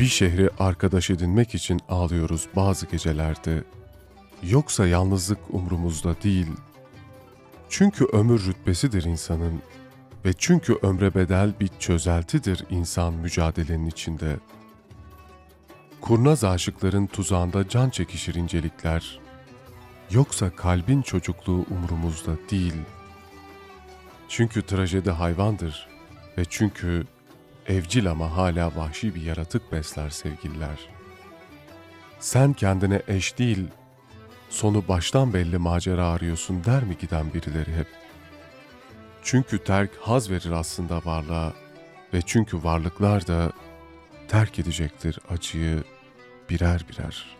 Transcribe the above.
Bir şehri arkadaş edinmek için ağlıyoruz bazı gecelerde. Yoksa yalnızlık umrumuzda değil. Çünkü ömür rütbesidir insanın ve çünkü ömre bedel bir çözeltidir insan mücadelenin içinde. Kurnaz aşıkların tuzağında can çekişir incelikler. Yoksa kalbin çocukluğu umrumuzda değil. Çünkü trajedi hayvandır ve çünkü evcil ama hala vahşi bir yaratık besler sevgililer. Sen kendine eş değil, sonu baştan belli macera arıyorsun der mi giden birileri hep? Çünkü terk haz verir aslında varlığa ve çünkü varlıklar da terk edecektir acıyı birer birer.''